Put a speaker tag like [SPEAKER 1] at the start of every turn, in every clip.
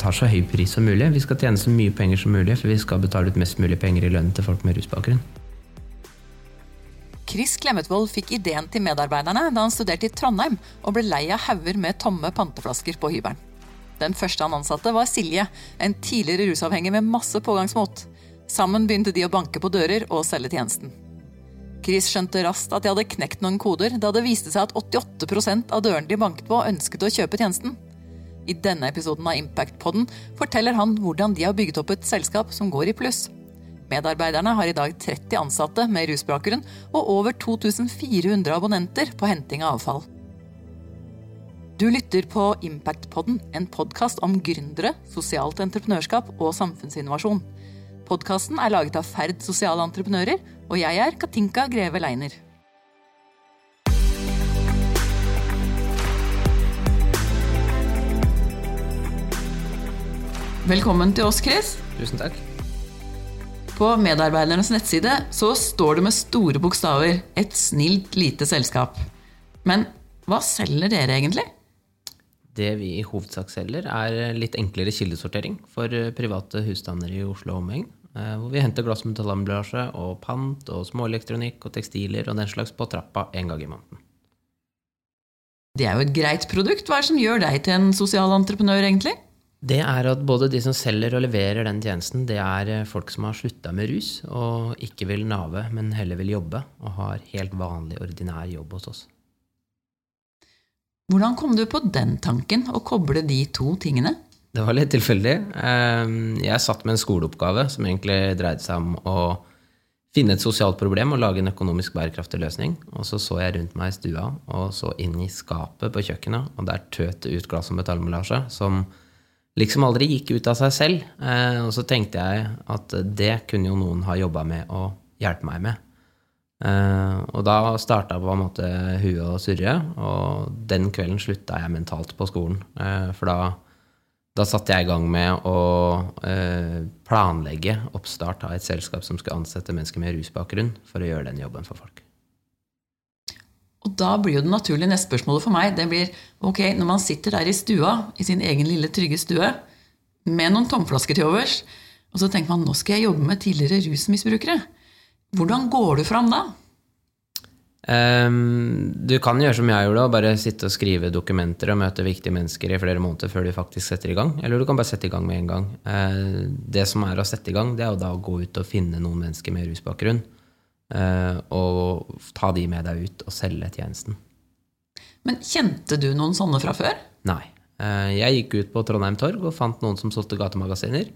[SPEAKER 1] tar så høy pris som mulig. Vi skal tjene så mye penger som mulig, for vi skal betale ut mest mulig penger i lønn til folk med rusbakgrunn.
[SPEAKER 2] Chris Klemmetvold fikk ideen til medarbeiderne da han studerte i Trondheim og ble lei av hauger med tomme panteflasker på hybelen. Den første han ansatte, var Silje, en tidligere rusavhengig med masse pågangsmot. Sammen begynte de å banke på dører og selge tjenesten. Chris skjønte raskt at de hadde knekt noen koder, da det viste seg at 88% av dørene de banket på, ønsket å kjøpe tjenesten. I denne episoden av Impact-podden forteller han hvordan de har bygget opp et selskap som går i pluss. Medarbeiderne har i dag 30 ansatte med rusbakgrunn og over 2400 abonnenter på henting av avfall. Du lytter på Impact-podden, en podkast om gründere, sosialt entreprenørskap og samfunnsinnovasjon. Podkasten er laget av Ferd sosiale entreprenører, og jeg er Katinka Greve Leiner. Velkommen til oss, Chris.
[SPEAKER 1] Tusen takk.
[SPEAKER 2] På medarbeidernes nettside så står det med store bokstaver 'Et snilt lite selskap'. Men hva selger dere egentlig?
[SPEAKER 1] Det vi i hovedsak selger, er litt enklere kildesortering for private husstander i Oslo og omegn. Eh, hvor vi henter glass- og metallemballasje og pant og småelektronikk og tekstiler og den slags på trappa en gang i måneden.
[SPEAKER 2] Det er jo et greit produkt. Hva er det som gjør deg til en sosial entreprenør, egentlig?
[SPEAKER 1] Det er at både de som selger og leverer den tjenesten, det er eh, folk som har slutta med rus og ikke vil nave, men heller vil jobbe og har helt vanlig, ordinær jobb hos oss.
[SPEAKER 2] Hvordan kom du på den tanken, å koble de to tingene?
[SPEAKER 1] Det var litt tilfeldig. Ehm, jeg satt med en skoleoppgave som egentlig dreide seg om å finne et sosialt problem og lage en økonomisk bærekraftig løsning. Og så så jeg rundt meg i stua og så inn i skapet på kjøkkenet, og der tøt det ut glass- og metallmelasje som liksom aldri gikk ut av seg selv. Eh, og så tenkte jeg at det kunne jo noen ha jobba med å hjelpe meg med. Eh, og da starta på en måte huet å surre, og den kvelden slutta jeg mentalt på skolen. for da da satte jeg i gang med å eh, planlegge oppstart av et selskap som skulle ansette mennesker med rusbakgrunn, for å gjøre den jobben for folk.
[SPEAKER 2] Og da blir jo det naturlige neste spørsmålet for meg det blir, ok, når man sitter der i stua, i sin egen lille, trygge stue, med noen tomflasker til overs, og så tenker man nå skal jeg jobbe med tidligere rusmisbrukere. Hvordan går du fram da?
[SPEAKER 1] Um, du kan gjøre som jeg gjorde, og bare sitte og skrive dokumenter og møte viktige mennesker i flere måneder før du faktisk setter i gang. Eller du kan bare sette i gang med en gang. Uh, det som er å sette i gang, det er jo da å gå ut og finne noen mennesker med rusbakgrunn. Uh, og ta de med deg ut og selge tjenesten.
[SPEAKER 2] Men kjente du noen sånne fra før?
[SPEAKER 1] Nei. Uh, jeg gikk ut på Trondheim Torg og fant noen som solgte gatemagasiner.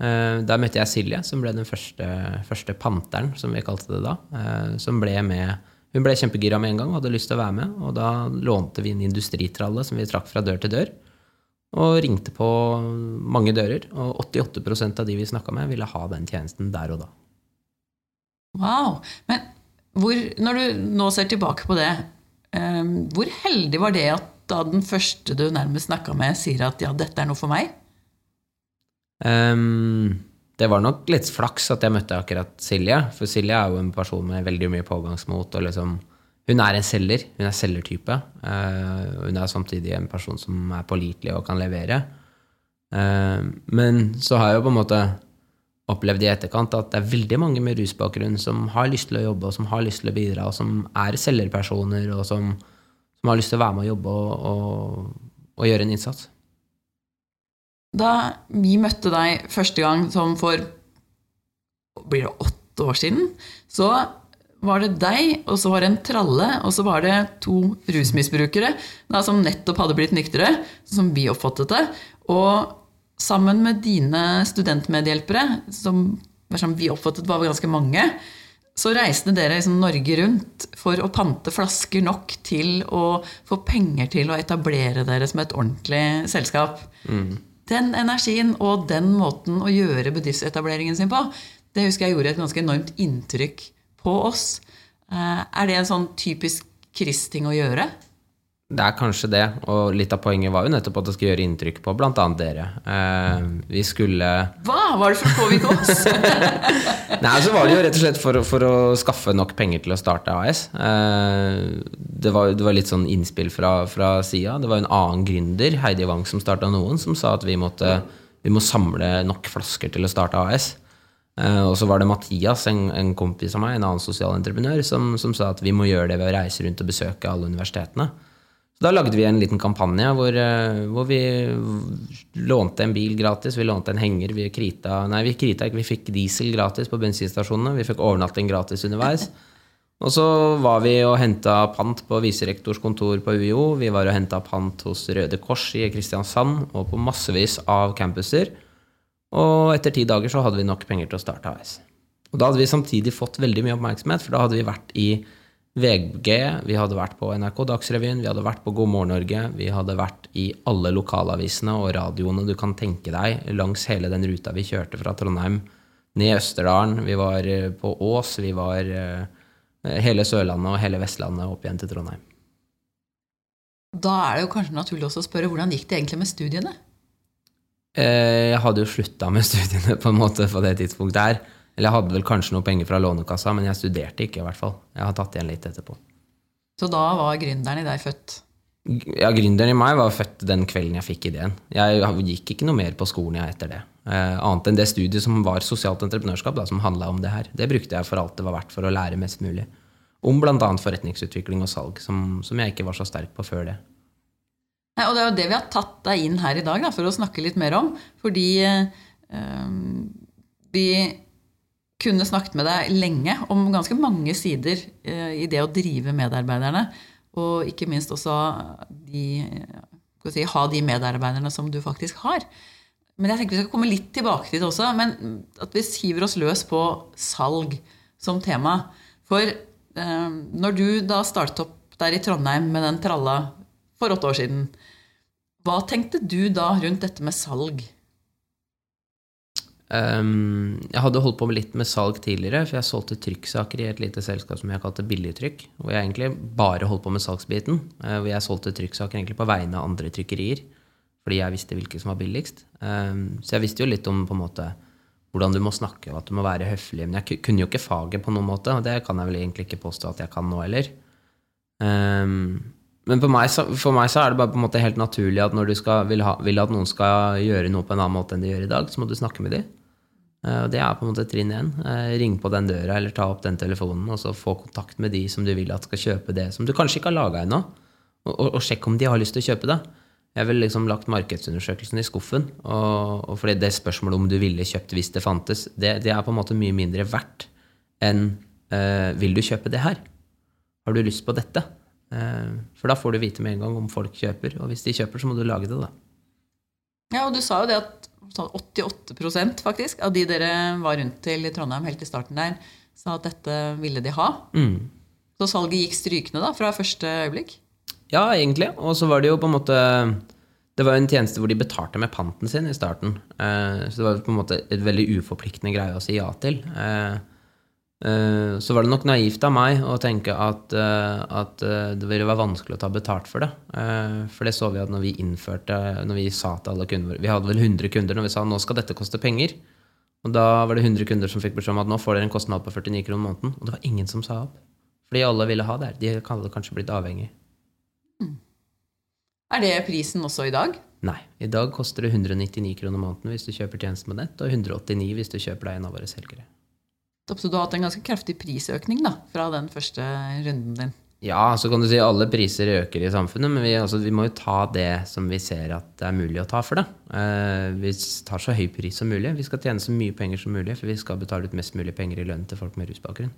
[SPEAKER 1] Der møtte jeg Silje, som ble den første, første panteren, som vi kalte det da. Som ble med hun ble kjempegira med en gang og hadde lyst til å være med. Og da lånte vi en industritralle som vi trakk fra dør til dør. Og ringte på mange dører. Og 88% av de vi snakka med, ville ha den tjenesten der og da.
[SPEAKER 2] Wow. Men hvor, når du nå ser tilbake på det, um, hvor heldig var det at da den første du nærmest snakka med, sier at ja, dette er noe for meg?
[SPEAKER 1] Um, det var nok litt flaks at jeg møtte akkurat Silje. For Silje er jo en person med veldig mye pågangsmot. og liksom, Hun er en selger. Hun er selgertype. Uh, hun er samtidig en person som er pålitelig og kan levere. Uh, men så har jeg jo på en måte opplevd i etterkant at det er veldig mange med rusbakgrunn som har lyst til å jobbe, og som har lyst til å bidra, og som er selgerpersoner, og som, som har lyst til å være med og jobbe og, og, og gjøre en innsats.
[SPEAKER 2] Da vi møtte deg første gang som for blir det åtte år siden, så var det deg, og så var det en tralle, og så var det to rusmisbrukere som nettopp hadde blitt nyktre, som vi oppfattet det. Og sammen med dine studentmedhjelpere, som, som vi oppfattet var ganske mange, så reiste dere liksom Norge rundt for å pante flasker nok til å få penger til å etablere dere som et ordentlig selskap. Mm den energien og den måten å gjøre bedriftsetableringen sin på, det husker jeg gjorde et ganske enormt inntrykk på oss. Eh, er det en sånn typisk Chris-ting å gjøre?
[SPEAKER 1] Det er kanskje det, og litt av poenget var jo nettopp at det skulle gjøre inntrykk på bl.a. dere. Eh, vi skulle
[SPEAKER 2] Hva var det for å påvirke oss?
[SPEAKER 1] Nei, så var det jo rett og slett for, for å skaffe nok penger til å starte AS. Eh, det, var, det, var, litt sånn innspill fra, fra sida. Det var en annen gründer, Heidi Wang, som starta noen, som sa at vi måtte vi må samle nok flasker til å starte AS. Eh, og så var det Mathias, en, en, kompis av meg, en annen sosialentreprenør, som, som sa at vi må gjøre det ved å reise rundt og besøke alle universitetene. Da lagde vi en liten kampanje hvor, eh, hvor, vi lånte en bil gratis, vi lånte en henger, vi krita Nei, vi krita ikke, vi fikk diesel gratis på bensinstasjonene, vi fikk overnatting gratis underveis. Og så var vi og henta pant på viserektors kontor på UiO, vi var og henta pant hos Røde Kors i Kristiansand og på massevis av campuser. Og etter ti dager så hadde vi nok penger til å starte AS. Og da hadde vi samtidig fått veldig mye oppmerksomhet, for da hadde vi vært i VG, vi hadde vært på NRK Dagsrevyen, vi hadde vært på God morgen Norge, vi hadde vært i alle lokalavisene og radioene du kan tenke deg langs hele den ruta vi kjørte fra Trondheim ned i Østerdalen. Vi var eh, på Ås, vi var eh, hele Sørlandet og hele Vestlandet opp igjen til Trondheim.
[SPEAKER 2] Da er det jo kanskje naturlig også å spørre hvordan gikk det egentlig med studiene?
[SPEAKER 1] Eh, jeg hadde jo slutta med studiene på en måte på det tidspunktet her. Eller jeg hadde vel kanskje noe penger fra Lånekassa, men jeg studerte ikke. i hvert fall. Jeg har tatt igjen litt etterpå.
[SPEAKER 2] Så da var gründeren i deg født?
[SPEAKER 1] Ja, gründeren i meg var født den kvelden jeg fikk ideen. Jeg gikk ikke noe mer på skolen jeg etter det. Eh, annet enn det studiet som var sosialt entreprenørskap, da, som handla om det her. Det brukte jeg for alt det var verdt for å lære mest mulig. Om bl.a. forretningsutvikling og salg, som, som, jeg ikke var så sterk på før det.
[SPEAKER 2] Nei, og det er jo det vi har tatt deg inn her i dag da, for å snakke litt mer om. Fordi eh, vi kunne snakket med deg lenge om ganske mange sider eh, i det å drive medarbeiderne. Og ikke minst også de, si, ha de medarbeiderne som du faktisk har. Men jeg tenker vi skal komme litt tilbake til det også. Men at vi hiver oss løs på salg som tema. For eh, når du da startet opp der i Trondheim med den tralla for åtte år siden, hva tenkte du da rundt dette med salg?
[SPEAKER 1] Um, jeg hadde holdt på med litt med salg tidligere, for jeg solgte trykksaker i et lite selskap som jeg kalte Billigtrykk. Hvor jeg egentlig bare holdt på med salgsbiten. Uh, hvor jeg solgte trykksaker egentlig på vegne av andre trykkerier. Fordi jeg visste hvilke som var billigst. Um, så jeg visste jo litt om på en måte hvordan du må snakke, og at du må være høflig. Men jeg kunne jo ikke faget på noen måte, og det kan jeg vel egentlig ikke påstå at jeg kan nå heller. Um, men meg, for meg så er det bare på en måte helt naturlig at når du skal, vil, ha, vil, at noen skal gjøre noe på en annen måte enn de gjør i dag, så må du snakke med dem. Eh, og det er på en måte trinn én. Eh, ring på den døra eller ta opp den telefonen og så få kontakt med de som du vil at skal kjøpe det som du kanskje ikke har laga ennå. Og, og, og sjekk om de har lyst til å kjøpe det. Jeg ville liksom lagt markedsundersøkelsen i skuffen. Og, og fordi det spørsmålet om du ville kjøpt hvis det fantes, det, det er på en måte mye mindre verdt enn uh, vil du kjøpe det her? Har du lyst på dette? Uh, for da får du vite med en gang om folk kjøper. Og hvis de kjøper, så må du lage det, da.
[SPEAKER 2] Ja, og du sa jo det at 88% sånn faktisk, av de dere var rundt til i Trondheim helt i starten der, sa at dette ville de ha. Mm. Så salget gikk strykende da, fra første øyeblikk?
[SPEAKER 1] Ja, egentlig. Og så var det jo på en måte Det var en tjeneste hvor de betalte med panten sin i starten. Eh, så det var på en måte et veldig uforpliktende greie å si ja til. Eh, så var det nok naivt av meg å tenke at, eh, at, eh, det ville være vanskelig å ta betalt for det. For det så vi at når vi innførte Når vi sa til alle kunder Vi hadde vel 100 kunder når vi sa nå skal dette koste penger. Og da var det 100 kunder som fikk beskjed om at nå får dere en kostnad på 49 kroner måneden. Og det var ingen som sa opp. Fordi alle ville ha det. De hadde kanskje blitt avhengig.
[SPEAKER 2] Hmm. Er det prisen også i dag?
[SPEAKER 1] Nei. I dag koster det 199 kroner måneden hvis du kjøper tjenesten på nett, og 189 hvis du kjøper deg en av våre selgere.
[SPEAKER 2] Så du har hatt en ganske kraftig prisøkning da, fra den første runden din?
[SPEAKER 1] Ja, så kan du si alle priser øker i samfunnet, men vi, altså, vi må jo ta det som vi ser at det er mulig å ta for det. Uh, vi tar så høy pris som mulig. Vi skal tjene så mye penger som mulig, for vi skal betale ut mest mulig penger i lønn til folk med rusbakgrunn.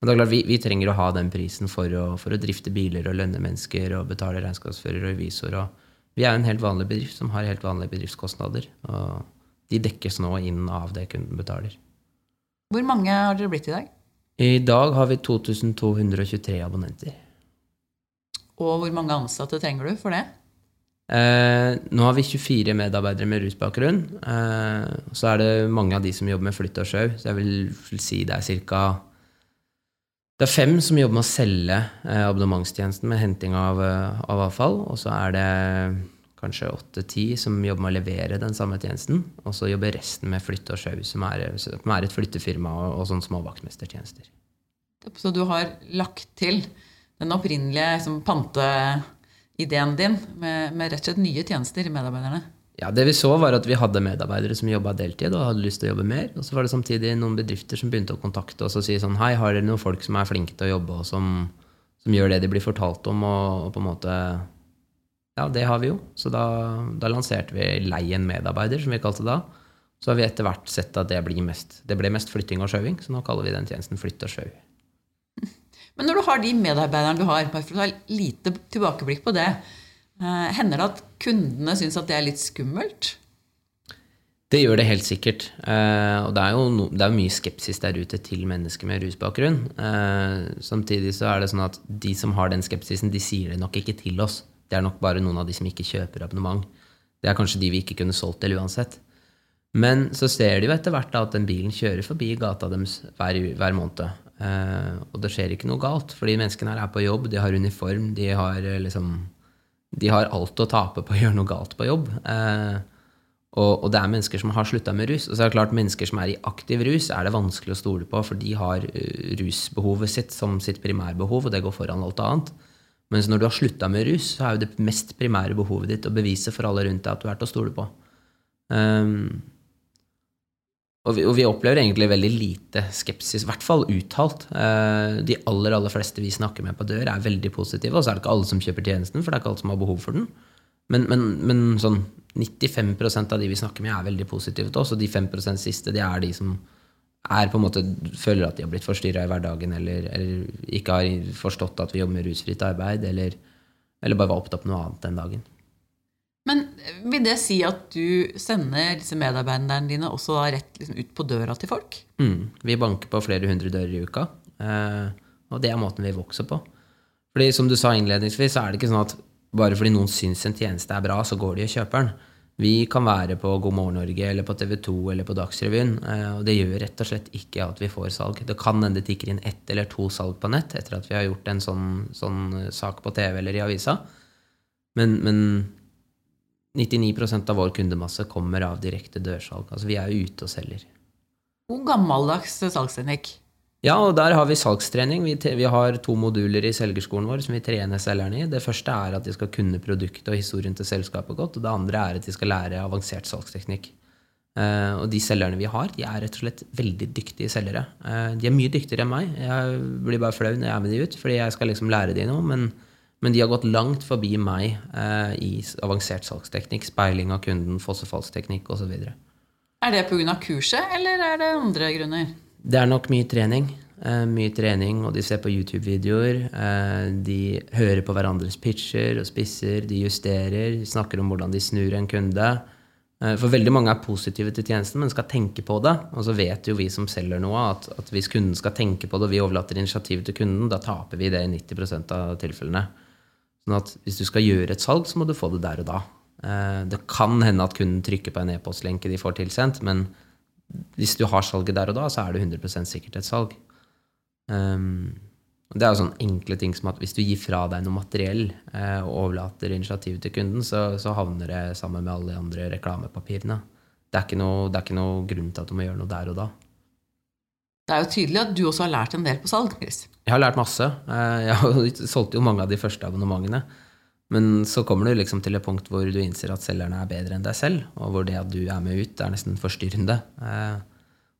[SPEAKER 1] Men det er klart, vi, vi, trenger å ha den prisen for å, for å, drifte biler og lønne mennesker og betale regnskapsfører og revisor. Og vi er en helt vanlig bedrift som har helt vanlige bedriftskostnader. Og de dekkes nå inn av det kunden betaler.
[SPEAKER 2] Hvor mange har dere blitt i dag?
[SPEAKER 1] I dag har vi 2223 abonnenter.
[SPEAKER 2] Og hvor mange ansatte trenger du for det?
[SPEAKER 1] Eh, nå har vi 24 medarbeidere med rusbakgrunn. Eh, så er det mange av de som jobber med flytt og sjau. Så jeg vil si det er ca. Det er fem som jobber med å selge eh, abonnementstjenesten med henting av, eh, av avfall. Og så er det kanskje åtte-ti som jobber med å levere den samme tjenesten. Og så jobber resten med flytte og sjau, som, som, er et flyttefirma og, og sånne små vaktmestertjenester.
[SPEAKER 2] Så du har lagt til den opprinnelige liksom, panteideen din med, med rett og slett nye tjenester i medarbeiderne?
[SPEAKER 1] Ja, Det vi så, var at vi hadde medarbeidere som jobba deltid og hadde lyst til å jobbe mer. Og så var det samtidig noen bedrifter som begynte å kontakte oss og si sånn Hei, har dere noen folk som er flinke til å jobbe, og som, som gjør det de blir fortalt om, og, og, på en måte Ja, det har vi jo. Så da, da lanserte vi Lei en medarbeider, som vi kalte det da. Så har vi etter hvert sett at det, mest, det ble mest flytting og sjauing, så nå kaller vi den tjenesten Flytt og sjau.
[SPEAKER 2] Men når du har de medarbeiderne du har, bare for å ta lite tilbakeblikk på det, Eh, hender det at kundene syns at det er litt skummelt?
[SPEAKER 1] Det gjør det helt sikkert. Eh, og det er jo no, det er mye skepsis der ute til mennesker med rusbakgrunn. Eh, samtidig så er det sånn at de som har den skepsisen, de sier det nok ikke til oss. Det er nok bare noen av de som ikke kjøper abonnement. Det er kanskje de vi ikke kunne solgt til uansett. Men så ser de jo etter hvert at den bilen kjører forbi gata deres hver, hver måned. Eh, og det skjer ikke noe galt, fordi menneskene her er på jobb, de har uniform, de har liksom de har alt å tape på å gjøre noe galt på jobb. Eh, og, og, det er mennesker som har slutta med rus. Og så er det klart Mennesker som er i aktiv rus, er det vanskelig å stole på, for de har uh, rusbehovet sitt som sitt primærbehov, og det går foran alt annet. Mens når du har slutta med rus, så er jo det mest primære behovet ditt å bevise for alle rundt deg at du er til å stole på. Um, og vi, og vi, opplever egentlig veldig lite skepsis, i hvert fall uttalt. Uh, de aller aller fleste vi snakker med på dør, er veldig positive. Og så er det ikke alle som kjøper tjenesten, for det er ikke alle som har behov for den. Men, men, men sånn 95% av de vi snakker med, er veldig positive til oss. Og de 5% siste, de er de som er på en måte, føler at de har blitt forstyrra i hverdagen, eller, eller, ikke har forstått at vi jobber med rusfritt arbeid, eller, eller bare var opptatt med noe annet den dagen.
[SPEAKER 2] Men vil det si at du sender disse medarbeiderne dine også da rett liksom ut på døra til folk?
[SPEAKER 1] Mm, vi banker på flere hundre dører i uka. Eh, og det er måten vi vokser på. Fordi som du sa innledningsvis, så er det ikke sånn at bare fordi noen syns en tjeneste er bra, så går de og kjøper den. Vi kan være på God morgen Norge eller på TV 2 eller på Dagsrevyen, eh, og det gjør rett og slett ikke at vi får salg. Det kan hende det tikker inn ett eller to salg på nett etter at vi har gjort en sånn, sånn sak på TV eller i avisa. Men, men 99% av vår kundemasse kommer av direkte dørsalg. Altså vi er jo ute og selger.
[SPEAKER 2] God gammeldags salgsteknikk.
[SPEAKER 1] Ja, og der har vi salgstrening. Vi, vi, har to moduler i selgerskolen vår som vi trener selgerne i. Det første er at de skal kunne produktet og historien til selskapet godt. Og det andre er at de skal lære avansert salgsteknikk. Uh, og de selgerne vi har, de er rett og slett veldig dyktige selgere. Uh, de er mye dyktigere enn meg. Jeg blir bare flau når jeg er med de ut, fordi jeg skal liksom lære de noe. men men de har gått langt forbi meg uh, i avansert salgsteknikk, speiling av kunden, fossefallsteknikk osv.
[SPEAKER 2] Er det pga. kurset, eller er det andre grunner?
[SPEAKER 1] Det er nok mye trening. Uh, mye trening, og de ser på YouTube-videoer. Uh, de hører på hverandres pitcher og spisser, de justerer, de snakker om hvordan de snur en kunde. Uh, for veldig mange er positive til tjenesten, men skal tenke på det. Og så vet jo vi som selger noe, at, at hvis kunden skal tenke på det, og vi overlater initiativet til kunden, da taper vi det i 90% av tilfellene. Sånn at hvis du skal gjøre et salg, så må du få det der og da. Det kan hende at kunden trykker på en e-postlenke de får tilsendt, men hvis du har salget der og da, så er det 100 sikkert et salg. Um, det er jo sånne enkle ting som at hvis du gir fra deg noe materiell eh, og overlater initiativet til kunden, så, så, havner det sammen med alle de andre reklamepapirene. Det er, noe, det er, ikke noe, grunn til at du må gjøre noe der og da.
[SPEAKER 2] Det er jo tydelig at du også har lært en del på salg. Chris.
[SPEAKER 1] Jeg har lært masse. Eh, jeg solgte jo mange av de første abonnementene. Men så kommer du liksom til et punkt hvor du innser at selgerne er bedre enn deg selv, og hvor det at du er med ut, er nesten forstyrrende. Eh,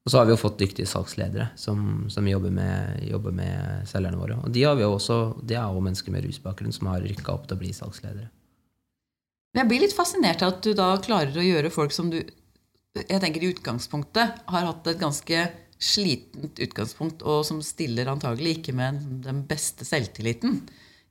[SPEAKER 1] og så har vi jo fått dyktige salgsledere som, som jobber, med, jobber, med, selgerne våre. Og de, har vi også, de er jo mennesker med rusbakgrunn som har rykka opp til å bli salgsledere.
[SPEAKER 2] Jeg blir litt fascinert av at du da klarer å gjøre folk som du jeg tenker i utgangspunktet har hatt et ganske slitent utgangspunkt, og som stiller antagelig ikke med den beste selvtilliten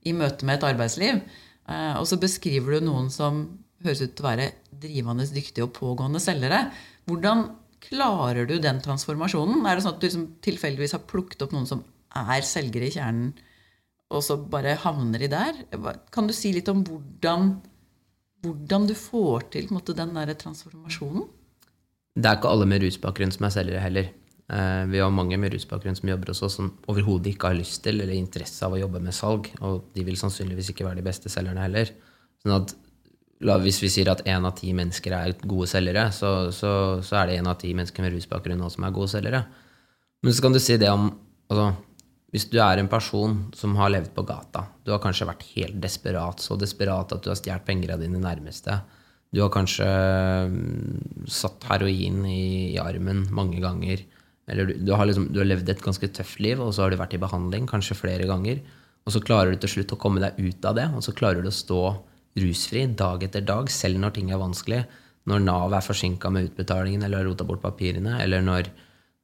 [SPEAKER 2] i møte med et arbeidsliv. Eh, og så beskriver du noen som høres ut til å være drivende dyktige og pågående selgere. Hvordan klarer du den transformasjonen? Er det sånn at du liksom tilfeldigvis har plukket opp noen som er selgere i kjernen, og så bare havner de der? Kan du si litt om hvordan, hvordan du får til måte, den der transformasjonen?
[SPEAKER 1] Det er ikke alle med rusbakgrunn som er selgere heller. Eh, vi har mange med rusbakgrunn som jobber hos oss, som overhodet ikke har lyst til eller interesse av å jobbe med salg. Og de vil sannsynligvis ikke være de beste selgerne heller. Sånn at hvis vi sier at én av ti mennesker er gode selgere, så, så, så er det én av ti mennesker med rusbakgrunn også som er gode selgere. Men så kan du si det om altså, Hvis du er en person som har levd på gata, du har kanskje vært helt desperat, så desperat at du har stjålet penger av dine nærmeste. Du har kanskje mm, satt heroin i, i armen mange ganger. Eller du, du, har liksom, du har levd et ganske tøft liv, og så har du vært i behandling kanskje flere ganger. Og så klarer du til slutt å komme deg ut av det, og så klarer du å stå rusfri dag etter dag, selv når ting er vanskelig. Når Nav er forsinka med utbetalingen eller har rota bort papirene, eller når,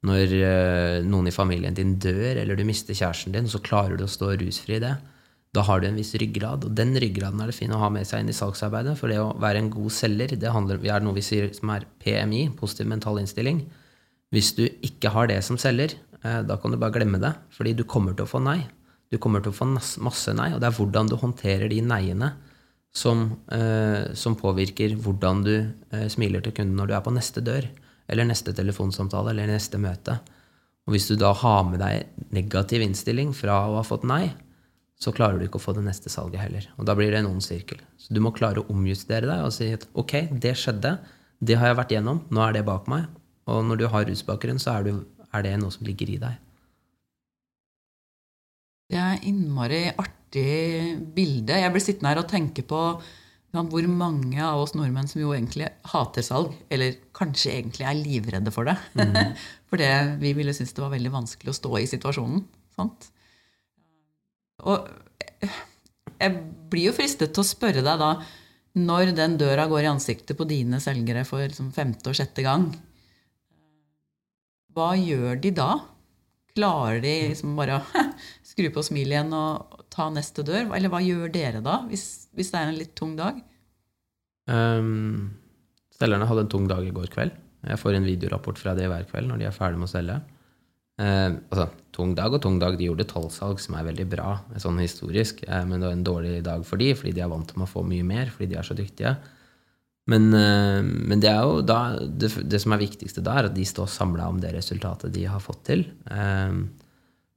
[SPEAKER 1] når øh, noen i familien din dør, eller du mister kjæresten din, så klarer du å stå rusfri i det. Da har du en viss ryggrad, og den ryggraden er det fint å ha med seg inn i salgsarbeidet. For det å være en god selger, det handler, er noe vi sier som er PMI, positiv mental innstilling. Hvis du ikke har det som selger, uh, da kan du bare glemme det. Fordi du kommer til å få nei. Du kommer til å få masse nei, og det er hvordan du håndterer de neiene som, eh, som, påvirker hvordan du eh, smiler til kunden når du er på neste dør, eller neste telefonsamtale eller neste møte. Og hvis du da har med deg negativ innstilling fra å ha fått nei, så klarer du ikke å få det neste salget heller. Og da blir det en ond sirkel. Så du må klare å omjustere deg og si at ok, det skjedde, det har jeg vært gjennom, nå er det bak meg. Og når du har rusbakgrunn, så er, du, er det noe som ligger i deg.
[SPEAKER 2] Det er innmari artig bilde. Jeg blir sittende her og tenke på hvor mange av oss nordmenn som jo egentlig hater salg, eller kanskje egentlig er livredde for det. Mm. for det, vi ville synes det var veldig vanskelig å stå i situasjonen. Sant? Og jeg blir jo fristet til å spørre deg da, når den døra går i ansiktet på dine selgere for liksom femte og sjette gang, hva gjør de da? Klarer de liksom bare å skru på smilet igjen og ta neste dør? Eller hva gjør dere da, hvis, hvis det er en litt tung dag?
[SPEAKER 1] Um, selgerne hadde en tung dag i går kveld. Jeg får en videorapport fra det hver kveld når de er ferdig med å selge. Uh, altså, tung dag og tung dag. De gjorde tolvsalg, som er veldig bra sånn historisk. Uh, men det var en dårlig dag for de, fordi de er vant til å få mye mer, fordi de er så dyktige. Men, uh, men det er jo da det, det, som er viktigste da, er at de står samla om det resultatet de har fått til. Uh,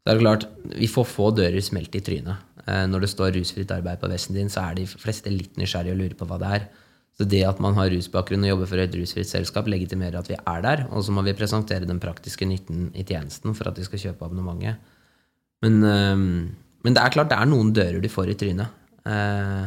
[SPEAKER 1] så er det klart, Vi får få dører smelt i trynet. Eh, når det står rusfritt arbeid på vesten din, så er de fleste litt nysgjerrige og lurer på hva det er. Så det at man har rusbakgrunn og jobber for et rusfritt selskap, legitimerer at vi er der. Og så må vi presentere den praktiske nytten i tjenesten for at de skal kjøpe abonnementet. Men, eh, men det er klart det er noen dører du får i trynet. Eh,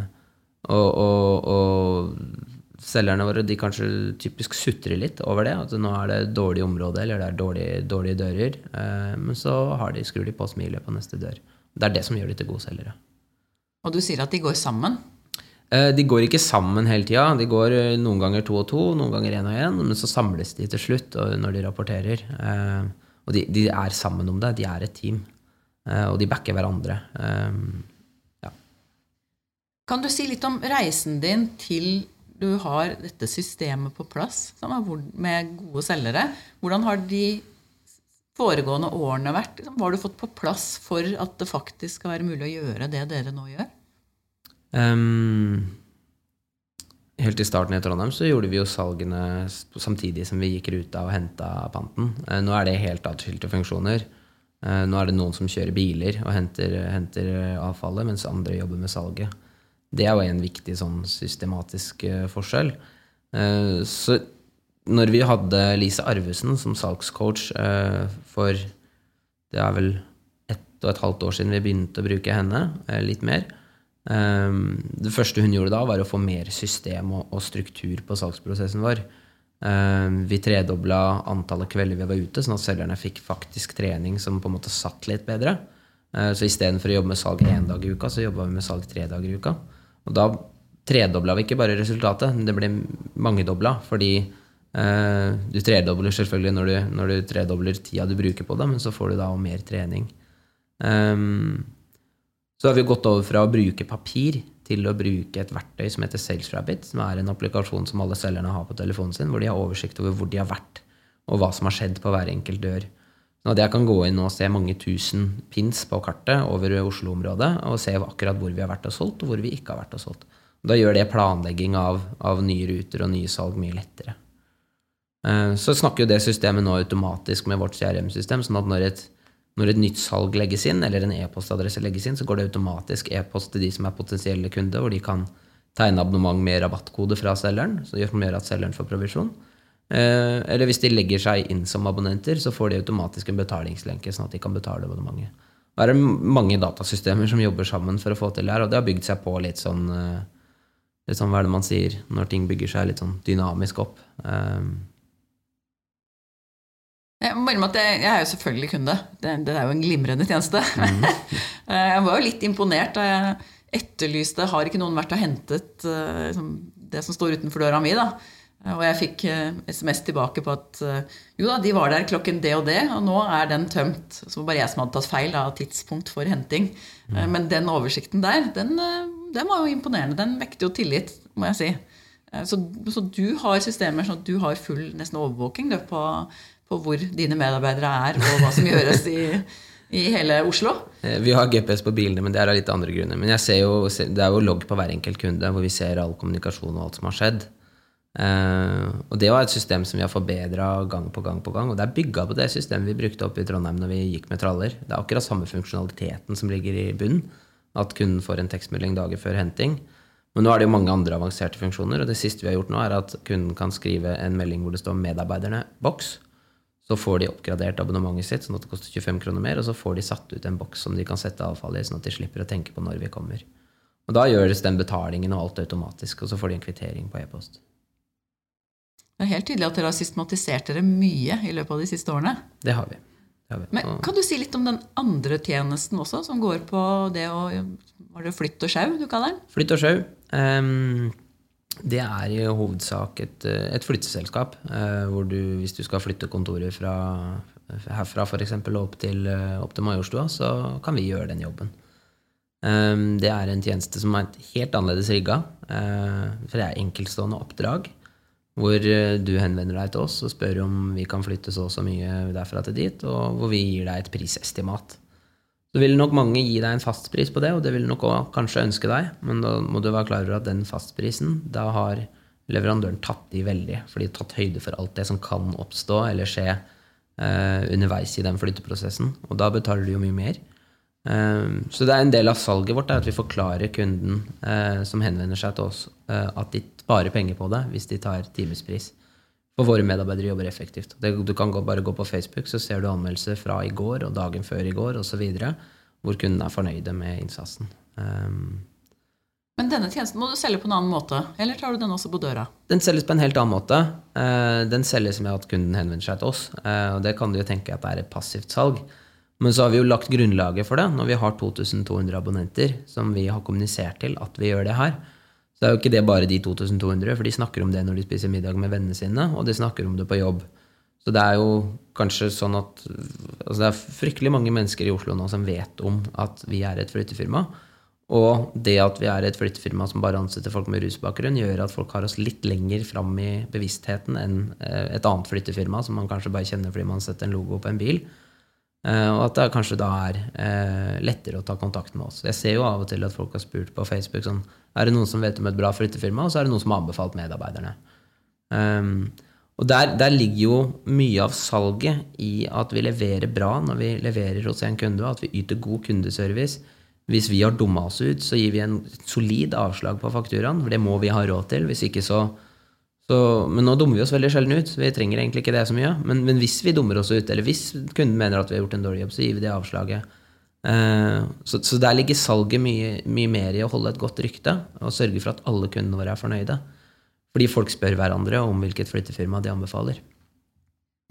[SPEAKER 1] og, og, og selgerne våre de kanskje typisk sutrer litt over det. At nå er det dårlig område, eller det er dårlige, dårlige dører. Eh, men så har de, skrur de på smilet på neste dør. Det er det som gjør de til gode selgere.
[SPEAKER 2] Og du sier at de går sammen?
[SPEAKER 1] Eh, de går ikke sammen hele tida. De går eh, noen ganger to og to, noen ganger én og én. Men så samles de til slutt når de rapporterer. Og de, de, er sammen om det. De er et team. Og de backer hverandre. Ja.
[SPEAKER 2] Kan du si litt om reisen din til du har dette systemet på plass med gode selgere. Hvordan har de foregående årene vært? Liksom, hva har du fått på plass for at det faktisk skal være mulig å gjøre det dere nå gjør? Um,
[SPEAKER 1] helt i starten i Trondheim så gjorde vi jo salgene samtidig som vi gikk ruta og henta panten. Uh, nå er det helt atskilte funksjoner. Uh, nå er det noen som kjører biler og henter, henter avfallet, mens andre jobber med salget. Det er jo en viktig sånn systematisk uh, forskjell. Uh, så når vi hadde Lise Arvesen som salgscoach uh, for Det er vel ett og et halvt år siden vi begynte å bruke henne, litt mer. det første hun gjorde da, var å få mer system og struktur på salgsprosessen vår. vi tredobla antallet kvelder vi var ute, sånn at selgerne fikk faktisk trening som på en måte satt litt bedre. Så istedenfor å jobbe med salg én dag i uka, så jobba vi med salg tre dager i uka. Og da tredobla vi ikke bare resultatet, det ble mangedobla. Fordi eh, du tredobler selvfølgelig når du, når du, tredobler tida du bruker på det, men så får du da mer trening. Um, så har vi gått over fra å bruke papir til å bruke et verktøy som heter SalesRabbit, som er en applikasjon som alle selgerne har på telefonen sin, hvor de har oversikt over hvor de har vært, og hva som har skjedd på hver enkelt dør. At jeg kan gå inn og se mange tusen pins på kartet over Oslo-området og se akkurat hvor vi har vært og solgt, og hvor vi ikke har vært og solgt. Da gjør det planlegging av, av nye ruter og nye salg mye lettere. Eh, så snakker jo det systemet nå automatisk med vårt CRM-system, sånn at når et, når et nytt salg legges inn, eller en e-postadresse legges inn, så går det automatisk e-post til de som er potensielle kunder, hvor de kan tegne abonnement med rabattkode fra selgeren, som gjør at selgeren får provisjon. Eh, eller hvis de legger seg inn som abonnenter, så får de automatisk en betalingslenke, sånn at de kan betale abonnementet. Det er mange datasystemer som jobber sammen for å få til det her, og det har bygd seg på litt sånn, litt sånn hva er det man sier når ting bygger seg litt sånn dynamisk opp.
[SPEAKER 2] Jeg må at jeg, jeg, er jo selvfølgelig kunde. Det, det, er jo en glimrende tjeneste. Mm. jeg var jo litt imponert da jeg etterlyste Har ikke noen vært og hentet liksom, det som står utenfor døra mi? da? Og jeg fikk uh, eh, SMS tilbake på at uh, jo da, de var der klokken det og det, og nå er den tømt. Så var bare jeg som hadde tatt feil av tidspunkt for henting. Mm. Men den oversikten der, den, den, var jo imponerende. Den vekte jo tillit, må jeg si. Så, så, du har systemer sånn at du har full nesten overvåking du, på på hvor dine medarbeidere er, og hva som gjøres i, i hele Oslo?
[SPEAKER 1] Eh, vi har GPS på bilene, men det er av litt andre grunner. Men jo, det er jo logg på hver enkelt kunde, hvor vi ser all kommunikasjon og alt som har skjedd. Uh, og det var et system som vi har forbedra gang på gang på gang. Og det er bygga på det systemet vi brukte oppe i Trondheim når vi gikk med traller. Det er akkurat samme funksjonaliteten som ligger i bunnen. At kunden får en tekstmelding dager før henting. Men nå er det jo mange andre avanserte funksjoner, og det siste vi har gjort nå, er at kunden kan skrive en melding hvor det står 'medarbeiderne boks'. Så får de oppgradert abonnementet sitt, sånn at det koster 25 kroner mer, og så får de satt ut en boks som de kan sette avfall i, sånn at de slipper å tenke på når vi kommer. Og da gjøres den betalingen og alt automatisk, og så får de en kvittering på e-post.
[SPEAKER 2] Det er helt tydelig at dere har systematisert dere mye i løpet av de siste årene.
[SPEAKER 1] Det har vi. Det har vi.
[SPEAKER 2] Men Kan du si litt om den andre tjenesten også, som går på det å Var det flytt og sjau du kaller den?
[SPEAKER 1] Flytt og sjau. Um, det er i hovedsak et, et flytteselskap. Uh, hvor du, hvis du skal flytte kontoret fra, herfra f.eks. Opp, til, opp til Majorstua, så kan vi gjøre den jobben. Um, det er en tjeneste som er helt annerledes rigga. Uh, for det er enkeltstående oppdrag. Hvor du henvender deg til oss og spør om vi kan flytte så og så mye derfra til dit, og hvor vi gir deg et prisestimat. Så vil nok mange gi deg en fastpris på det, og det vil nok også kanskje ønske deg, men da må du være klar over at den fastprisen, da har leverandøren tatt i veldig. For de har tatt høyde for alt det som kan oppstå eller skje eh, underveis i den flytteprosessen. Og da betaler du jo mye mer. Eh, så det er en del av salget vårt at vi forklarer kunden eh, som henvender seg til oss, eh, at de sparer penger på det hvis de tar timespris. For våre medarbeidere jobber effektivt. Du kan bare gå på Facebook, så ser du anmeldelser fra i går og dagen før i går osv. Hvor kundene er fornøyde med innsatsen. Um,
[SPEAKER 2] men denne tjenesten må du selge på en annen måte? Eller tar du den også på døra?
[SPEAKER 1] Den selges på en helt annen måte. Uh, den selges med at kunden henvender seg til oss. Og det kan du jo tenke at det er et passivt salg. Men så har vi jo lagt grunnlaget for det når vi har 2200 abonnenter som vi har kommunisert til at vi gjør det her. Så det er jo ikke det bare de 2200, for de snakker om det når de spiser middag med vennene sine, og de snakker om det på jobb. Så det er jo kanskje sånn at altså Det er fryktelig mange mennesker i Oslo nå som vet om at vi er et flyttefirma. Og det at vi er et flyttefirma som bare ansetter folk med rusbakgrunn, gjør at folk har oss litt lenger fram i bevisstheten enn eh, et annet flyttefirma som man kanskje bare kjenner fordi man setter en logo på en bil. Eh, og at det kanskje da er eh, lettere å ta kontakt med oss. Jeg ser jo av og til at folk har spurt på Facebook sånn Er det noen som vet om et bra flyttefirma? Og så er det noen som har anbefalt medarbeiderne. Um, og der, der, ligger jo mye av salget i at vi leverer bra når vi leverer hos en kunde, og at vi yter god kundeservice. Hvis vi har dumma oss ut, så gir vi en solid avslag på fakturaen. For det må vi ha råd til. Hvis ikke så så, men nå dummer vi oss veldig sjelden ut. Vi trenger egentlig ikke det så mye. Men, men, hvis vi dummer oss ut, eller hvis kunden mener at vi har gjort en dårlig jobb, så gir vi det avslaget. Uh, så, så, der ligger salget mye, mye, mer i å holde et godt rykte og sørge for at alle kundene våre er fornøyde. Fordi folk spør hverandre om hvilket flyttefirma de anbefaler.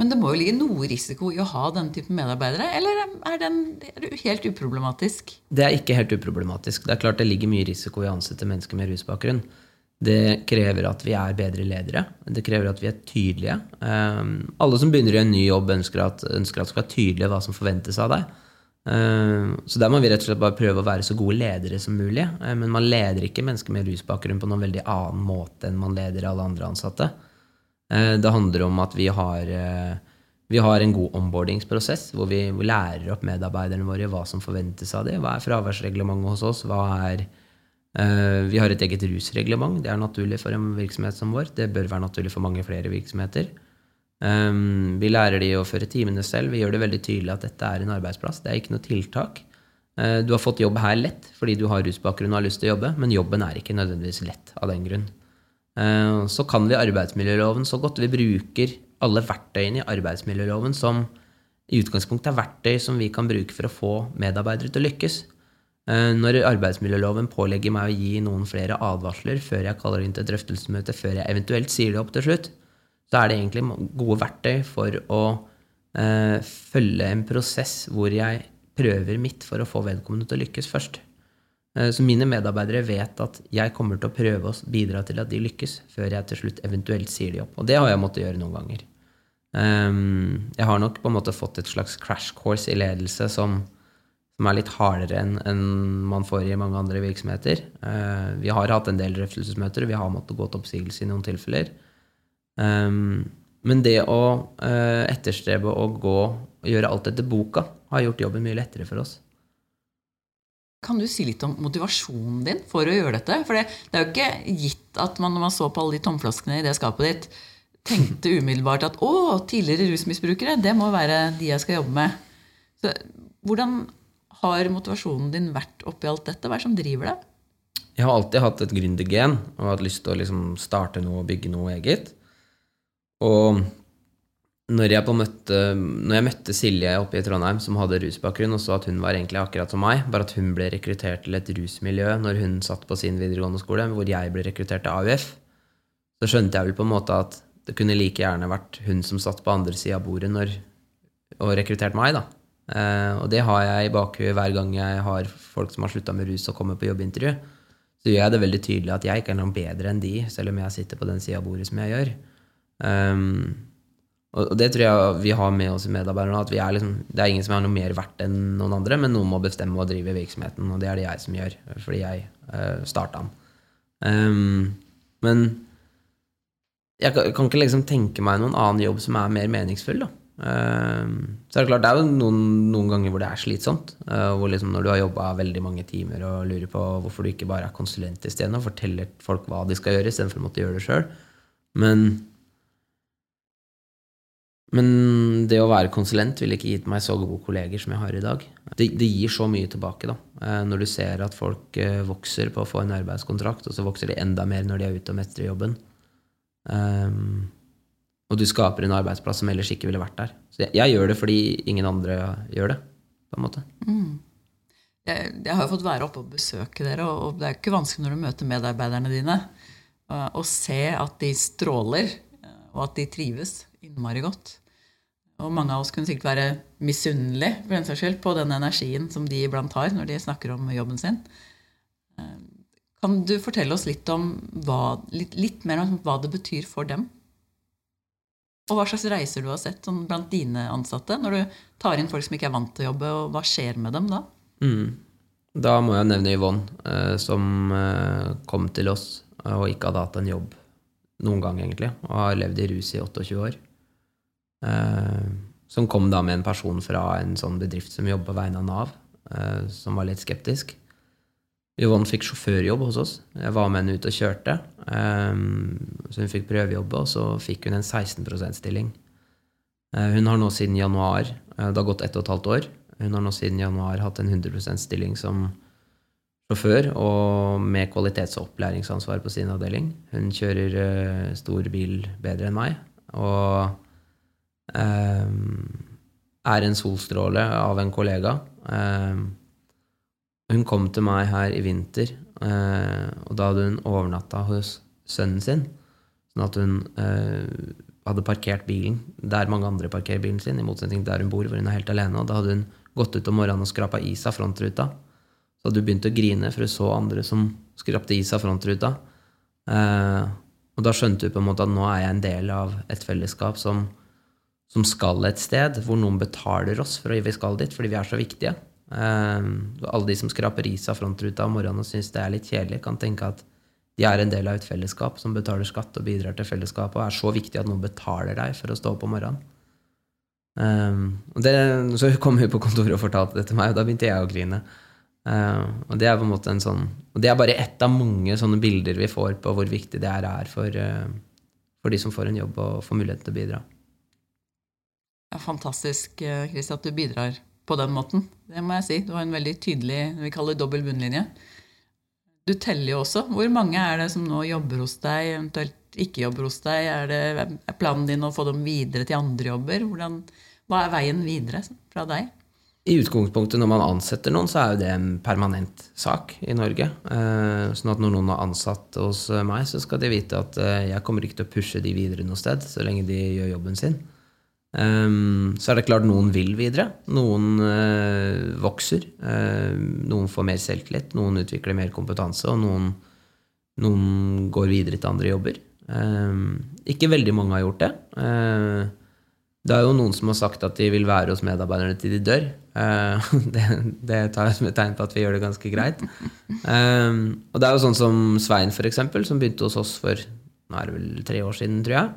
[SPEAKER 2] Men det må jo ligge noe risiko i å ha denne typen medarbeidere? Eller er, den, er det helt uproblematisk?
[SPEAKER 1] Det er ikke helt uproblematisk. Det er klart det ligger mye risiko i å ansette mennesker med rusbakgrunn. Det krever at vi er bedre ledere. Det krever at vi er tydelige. Um, alle som begynner i en ny jobb, ønsker at, ønsker skal være tydelig hva som forventes av deg. Um, så der må vi rett og slett bare prøve å være så gode ledere som mulig. Um, men man leder ikke mennesker med rusbakgrunn på noen veldig annen måte enn man leder alle andre ansatte. Uh, det handler om at vi har, uh, vi har en god onboardingsprosess hvor vi, lærer opp medarbeiderne våre hva som forventes av dem. Hva er fraværsreglementet hos oss? Hva er vi har et eget rusreglement. Det er naturlig for en virksomhet som vår. Det bør være naturlig for mange flere virksomheter. Um, vi lærer de å føre timene selv. Vi gjør det veldig tydelig at dette er en arbeidsplass. Det er ikke noe tiltak. Uh, du har fått jobb her lett fordi du har rusbakgrunn og har lyst til å jobbe, men jobben er ikke nødvendigvis lett av den grunn. Uh, så kan vi arbeidsmiljøloven så godt. Vi bruker alle verktøyene i arbeidsmiljøloven som i utgangspunktet er verktøy som vi kan bruke for å få medarbeidere til å lykkes. Eh, når arbeidsmiljøloven pålegger meg å gi noen flere advarsler før jeg kaller inn til drøftelsesmøte, før jeg eventuelt sier det opp til slutt, så er det egentlig gode verktøy for å eh, følge en prosess hvor jeg prøver mitt for å få vedkommende til å lykkes først. Eh, så mine medarbeidere vet at jeg kommer til å prøve å bidra til at de lykkes, før jeg til slutt eventuelt sier de opp. Og det har jeg måttet gjøre noen ganger. Um, jeg har nok på en måte fått et slags crash course i ledelse som som er litt hardere enn en man får i mange andre virksomheter. Uh, vi har hatt en del drøftelsesmøter, vi har måttet gå til oppsigelse i noen tilfeller. Um, men det å uh, etterstrebe å gå og gjøre alt etter boka har gjort jobben mye lettere for oss.
[SPEAKER 2] Kan du si litt om motivasjonen din for å gjøre dette? For det, det er jo ikke gitt at man når man så på alle de tomflaskene i det skapet ditt, tenkte umiddelbart at å, tidligere rusmisbrukere, det må være de jeg skal jobbe med. Så, hvordan har motivasjonen din vært oppi alt dette? Hva er det som driver deg?
[SPEAKER 1] Jeg har alltid hatt et gründergen og hatt lyst til å liksom starte noe og bygge noe eget. Og når jeg, møtte, når jeg, møtte, Silje oppe i Trondheim, som hadde rusbakgrunn, og så at hun var egentlig akkurat som meg, bare at hun ble rekruttert til et rusmiljø når hun satt på sin videregående skole, hvor jeg ble rekruttert til AUF, så skjønte jeg vel på en måte at det kunne like gjerne vært hun som satt på andre sida av bordet når, og rekrutterte meg. da. Uh, og det har jeg i bakhuet hver gang jeg har folk som har slutta med rus og kommer på jobbintervju. Så gjør jeg det veldig tydelig at jeg ikke er noe bedre enn de, selv om jeg sitter på den sida av bordet som jeg gjør. Um, og det tror jeg vi har med oss i medarbeiderne. at er liksom, Det er ingen som er noe mer verdt enn noen andre, men noen må bestemme og drive virksomheten, og det er det jeg som gjør, fordi jeg uh, eh, starta den. Um, men jeg kan, kan, ikke liksom tenke meg noen annen jobb som er mer meningsfull. da. Ehm, så er det klart, det er jo noen, noen ganger hvor det er slitsomt. Eh, hvor liksom når du har jobba veldig mange timer og lurer på hvorfor du ikke bare er konsulent isteden og forteller folk hva de skal gjøre, istedenfor å måtte gjøre det sjøl. Men, men det å være konsulent ville ikke gitt meg så gode kolleger som jeg har i dag. Det, det gir så mye tilbake da, eh, når du ser at folk eh, vokser på å få en arbeidskontrakt, og så vokser de enda mer når de er ute og mestrer jobben. Um, og du skaper en arbeidsplass som ellers ikke ville vært der. Så jeg, jeg gjør det fordi ingen andre gjør det. på en måte. Mm.
[SPEAKER 2] Jeg, jeg, har jo fått være oppe og besøke dere, og det er ikke vanskelig når du møter medarbeiderne dine, å se at de stråler, og at de trives innmari godt. Og mange av oss kunne sikkert være misunnelige for den saks på den energien som de iblant har når de snakker om jobben sin. Kan du fortelle oss litt, om hva, litt, litt mer om hva det betyr for dem? Og hva slags reiser du har sett sånn, blant dine ansatte? Når du tar inn folk som ikke er vant til å jobbe, og hva skjer med dem da?
[SPEAKER 1] Mm. Da må jeg nevne Yvonne, eh, som eh, kom til oss og ikke hadde hatt en jobb noen gang, egentlig, og har levd i rus i 28 år. Eh, som kom da med en person fra en sånn bedrift som jobber på vegne av Nav, eh, som var litt skeptisk. Yvonne fikk sjåførjobb hos oss. Jeg var med henne ut og kjørte. Um, så hun fikk prøvejobbe, og så fikk hun en 16 %-stilling. Uh, hun har nå siden januar uh, Det har gått ett og et halvt år. Hun har nå siden januar hatt en 100 %-stilling som sjåfør og med kvalitets- og opplæringsansvar på sin avdeling. Hun kjører uh, stor bil bedre enn meg og um, er en solstråle av en kollega. Um, hun kom til meg her i vinter, eh, og da hadde hun overnatta hos sønnen sin. Sånn at hun eh, hadde parkert bilen der mange andre parkerer bilen sin, i motsetning til der hun bor, hvor hun er helt alene. Og da hadde hun gått ut om morgenen og skrapa is av frontruta. Så hadde hun begynt å grine, for hun så andre som skrapte is av frontruta. Eh, og da skjønte hun på en måte at nå er jeg en del av et fellesskap som, som skal et sted, hvor noen betaler oss for at vi skal dit, fordi vi er så viktige. Um, alle de som skraper is av frontruta om morgenen og syns det er litt kjedelig, kan tenke at de er en del av et fellesskap som betaler skatt og bidrar til fellesskapet, og er så viktig at noen betaler deg for å stå opp om morgenen. Um, det, så kom hun på kontoret og fortalte det til meg, og da begynte jeg å grine. Uh, og det er på en måte en sånn Og det er bare ett av mange sånne bilder vi får på hvor viktig det er for, uh, for de som får en jobb og får muligheten til å bidra.
[SPEAKER 2] Det er fantastisk Chris, at du bidrar på den måten. Det må jeg si. Du har en veldig tydelig vi kaller det dobbel bunnlinje. Du teller jo også. Hvor mange er det som nå jobber hos deg, eventuelt ikke jobber hos deg? Er, det, er planen din å få dem videre til andre jobber? Hvordan, hva er veien videre fra deg?
[SPEAKER 1] I utgangspunktet når man ansetter noen, så er jo det en permanent sak i Norge. Eh, sånn at når noen er ansatt hos meg, så skal de vite at eh, jeg kommer ikke til å pushe de videre noe sted så lenge de gjør jobben sin. Um, så er det klart noen vil videre. Noen uh, vokser. Uh, noen får mer selvtillit. Noen utvikler mer kompetanse, og noen, noen går videre til andre jobber. Um, ikke veldig mange har gjort det. Uh, det er jo noen som har sagt at de vil være hos medarbeiderne til de dør. det, det, tar jeg som et tegn på at vi gjør det ganske greit. Um, og det er jo sånn som Svein, for eksempel, som begynte hos oss for nå er det vel tre år siden, tror jeg.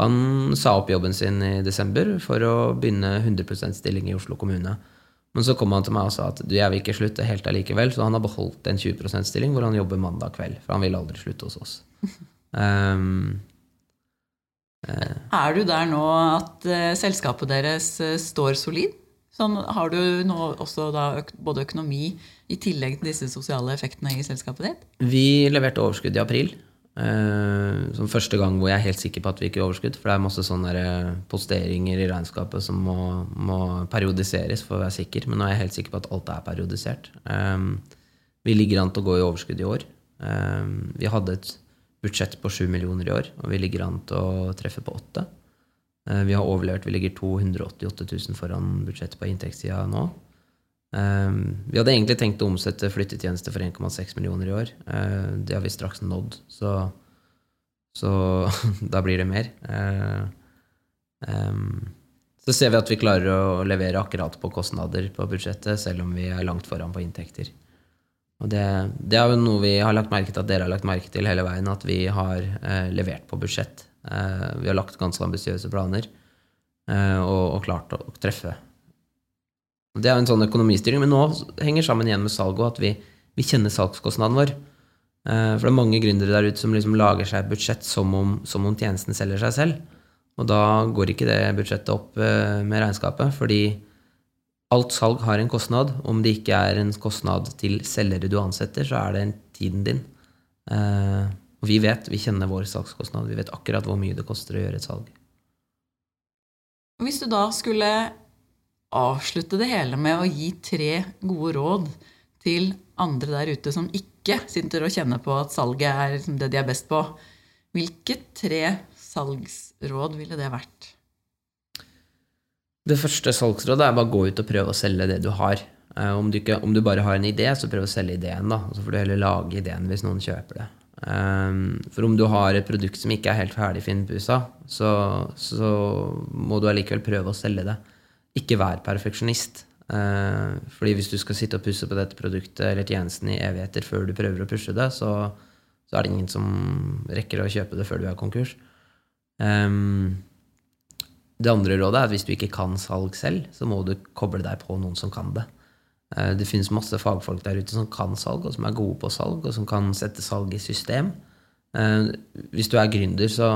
[SPEAKER 1] Han sa opp jobben sin i desember for å begynne 100% stilling i Oslo kommune. Men så kom han til meg og sa at du, jeg vil ikke slutte helt allikevel, så han har beholdt en 20 %-stilling hvor han jobber mandag kveld. For han vil aldri slutte hos oss. Um,
[SPEAKER 2] uh, er du der nå at uh, selskapet deres uh, står solid? Sånn, har du nå også både økonomi i tillegg til disse sosiale effektene i selskapet ditt?
[SPEAKER 1] Vi leverte overskudd i april. Uh, som første gang hvor jeg er helt sikker på at vi ikke er overskudd. For det er masse sånne eh, posteringer i regnskapet som må, må, periodiseres for å være sikker. Men nå er jeg helt sikker på at alt er periodisert. Um, vi ligger an til å gå i overskudd i år. Vi hadde et budsjett på 7 millioner i år, og vi ligger an til å treffe på 8. Uh, vi har overlevert. Vi ligger 288 000 foran budsjettet på inntektssida nå. Um, vi hadde egentlig tenkt å omsette flyttetjenester for 1,6 millioner i år. Uh, det har vi straks nådd, så, så da blir det mer. Um, så ser vi at vi klarer å levere akkurat på kostnader på budsjettet, selv om vi er langt foran på inntekter. Og det, det er jo noe vi har lagt merke til at dere har lagt merke til hele veien, at vi har uh, levert på budsjett. vi har lagt ganske ambisiøse planer og, og klart å treffe det er en sånn økonomistyring. Men nå henger sammen igjen med salget at vi, vi kjenner salgskostnaden vår. Eh, for det er mange gründere der ute som liksom lager seg et budsjett som om, som om tjenesten selger seg selv. Og da går ikke det budsjettet opp eh, med regnskapet, fordi alt salg har en kostnad. Om det ikke er en kostnad til selgere du ansetter, så er det tiden din. Eh, og vi vet, vi kjenner vår salgskostnad. Vi vet akkurat hvor mye det koster å gjøre et salg.
[SPEAKER 2] Hvis du da skulle avslutte det hele med å gi tre gode råd til andre der ute som ikke sitter og kjenner på at salget er liksom det de er best på. Hvilke tre salgsråd ville det vært?
[SPEAKER 1] Det første salgsrådet er bare gå ut og prøve å selge det du har. Eh, om du, ikke, om du bare har en idé, så prøv å selge ideen. da. Så får du heller lage ideen hvis noen kjøper det. Um, for om du har et produkt som ikke er helt ferdig finpussa, så, så må du allikevel prøve å selge det ikke vær perfeksjonist. Uh, fordi hvis du skal sitte og pusse på dette produktet eller tjenesten i evigheter før du prøver å pushe det, så, så er det ingen som rekker å kjøpe det før du er konkurs. Um, det andre rådet er at hvis du ikke kan salg selv, så må du koble deg på noen som kan det. Uh, det finnes masse fagfolk der ute som kan salg, og som er gode på salg, og som kan sette salg i system. Uh, hvis du er gründer, så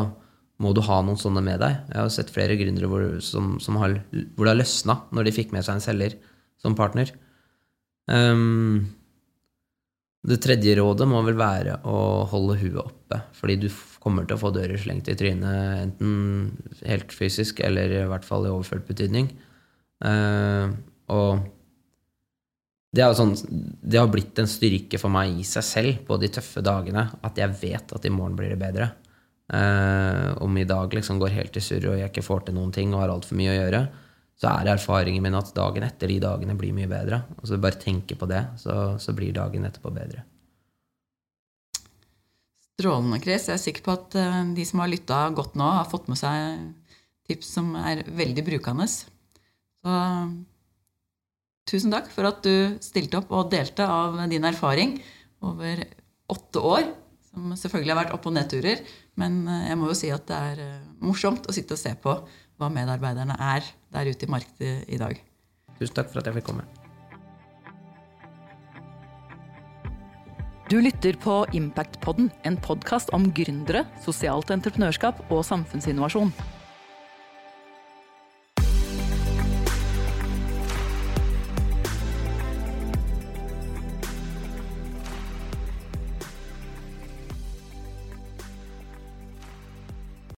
[SPEAKER 1] må du ha noen sånne med deg. Jeg har sett flere gründere hvor, som, som har, hvor det har løsna når de fikk med seg en selger som partner. Um, det tredje rådet må vel være å holde huet oppe. Fordi du kommer til å få dører slengt i trynet, enten helt fysisk eller i hvert fall i overført betydning. Uh, og det, sånn, det har blitt en styrke for meg i seg selv på de tøffe dagene at jeg vet at i morgen blir det bedre. Uh, om i dag liksom går helt i surr og jeg ikke får til noen ting og har altfor mye å gjøre, så er erfaringen min at dagen etter de dagene blir mye bedre. Og så Bare tenke på det, så, så blir dagen etterpå bedre.
[SPEAKER 2] Strålende, Chris. Jeg er sikker på at uh, de som har lytta godt nå, har fått med seg tips som er veldig brukende. Så tusen takk for at du stilte opp og delte av din erfaring over åtte år som selvfølgelig har vært opp- og nedturer. Men eh, jeg må jo si at det er eh, morsomt å sitte og se på hva medarbeiderne er der ute i markedet i dag.
[SPEAKER 1] Tusen takk for at jeg fikk komme.
[SPEAKER 2] Du lytter på Impactpodden, en podkast om gründere, sosialt entreprenørskap og samfunnsinnovasjon.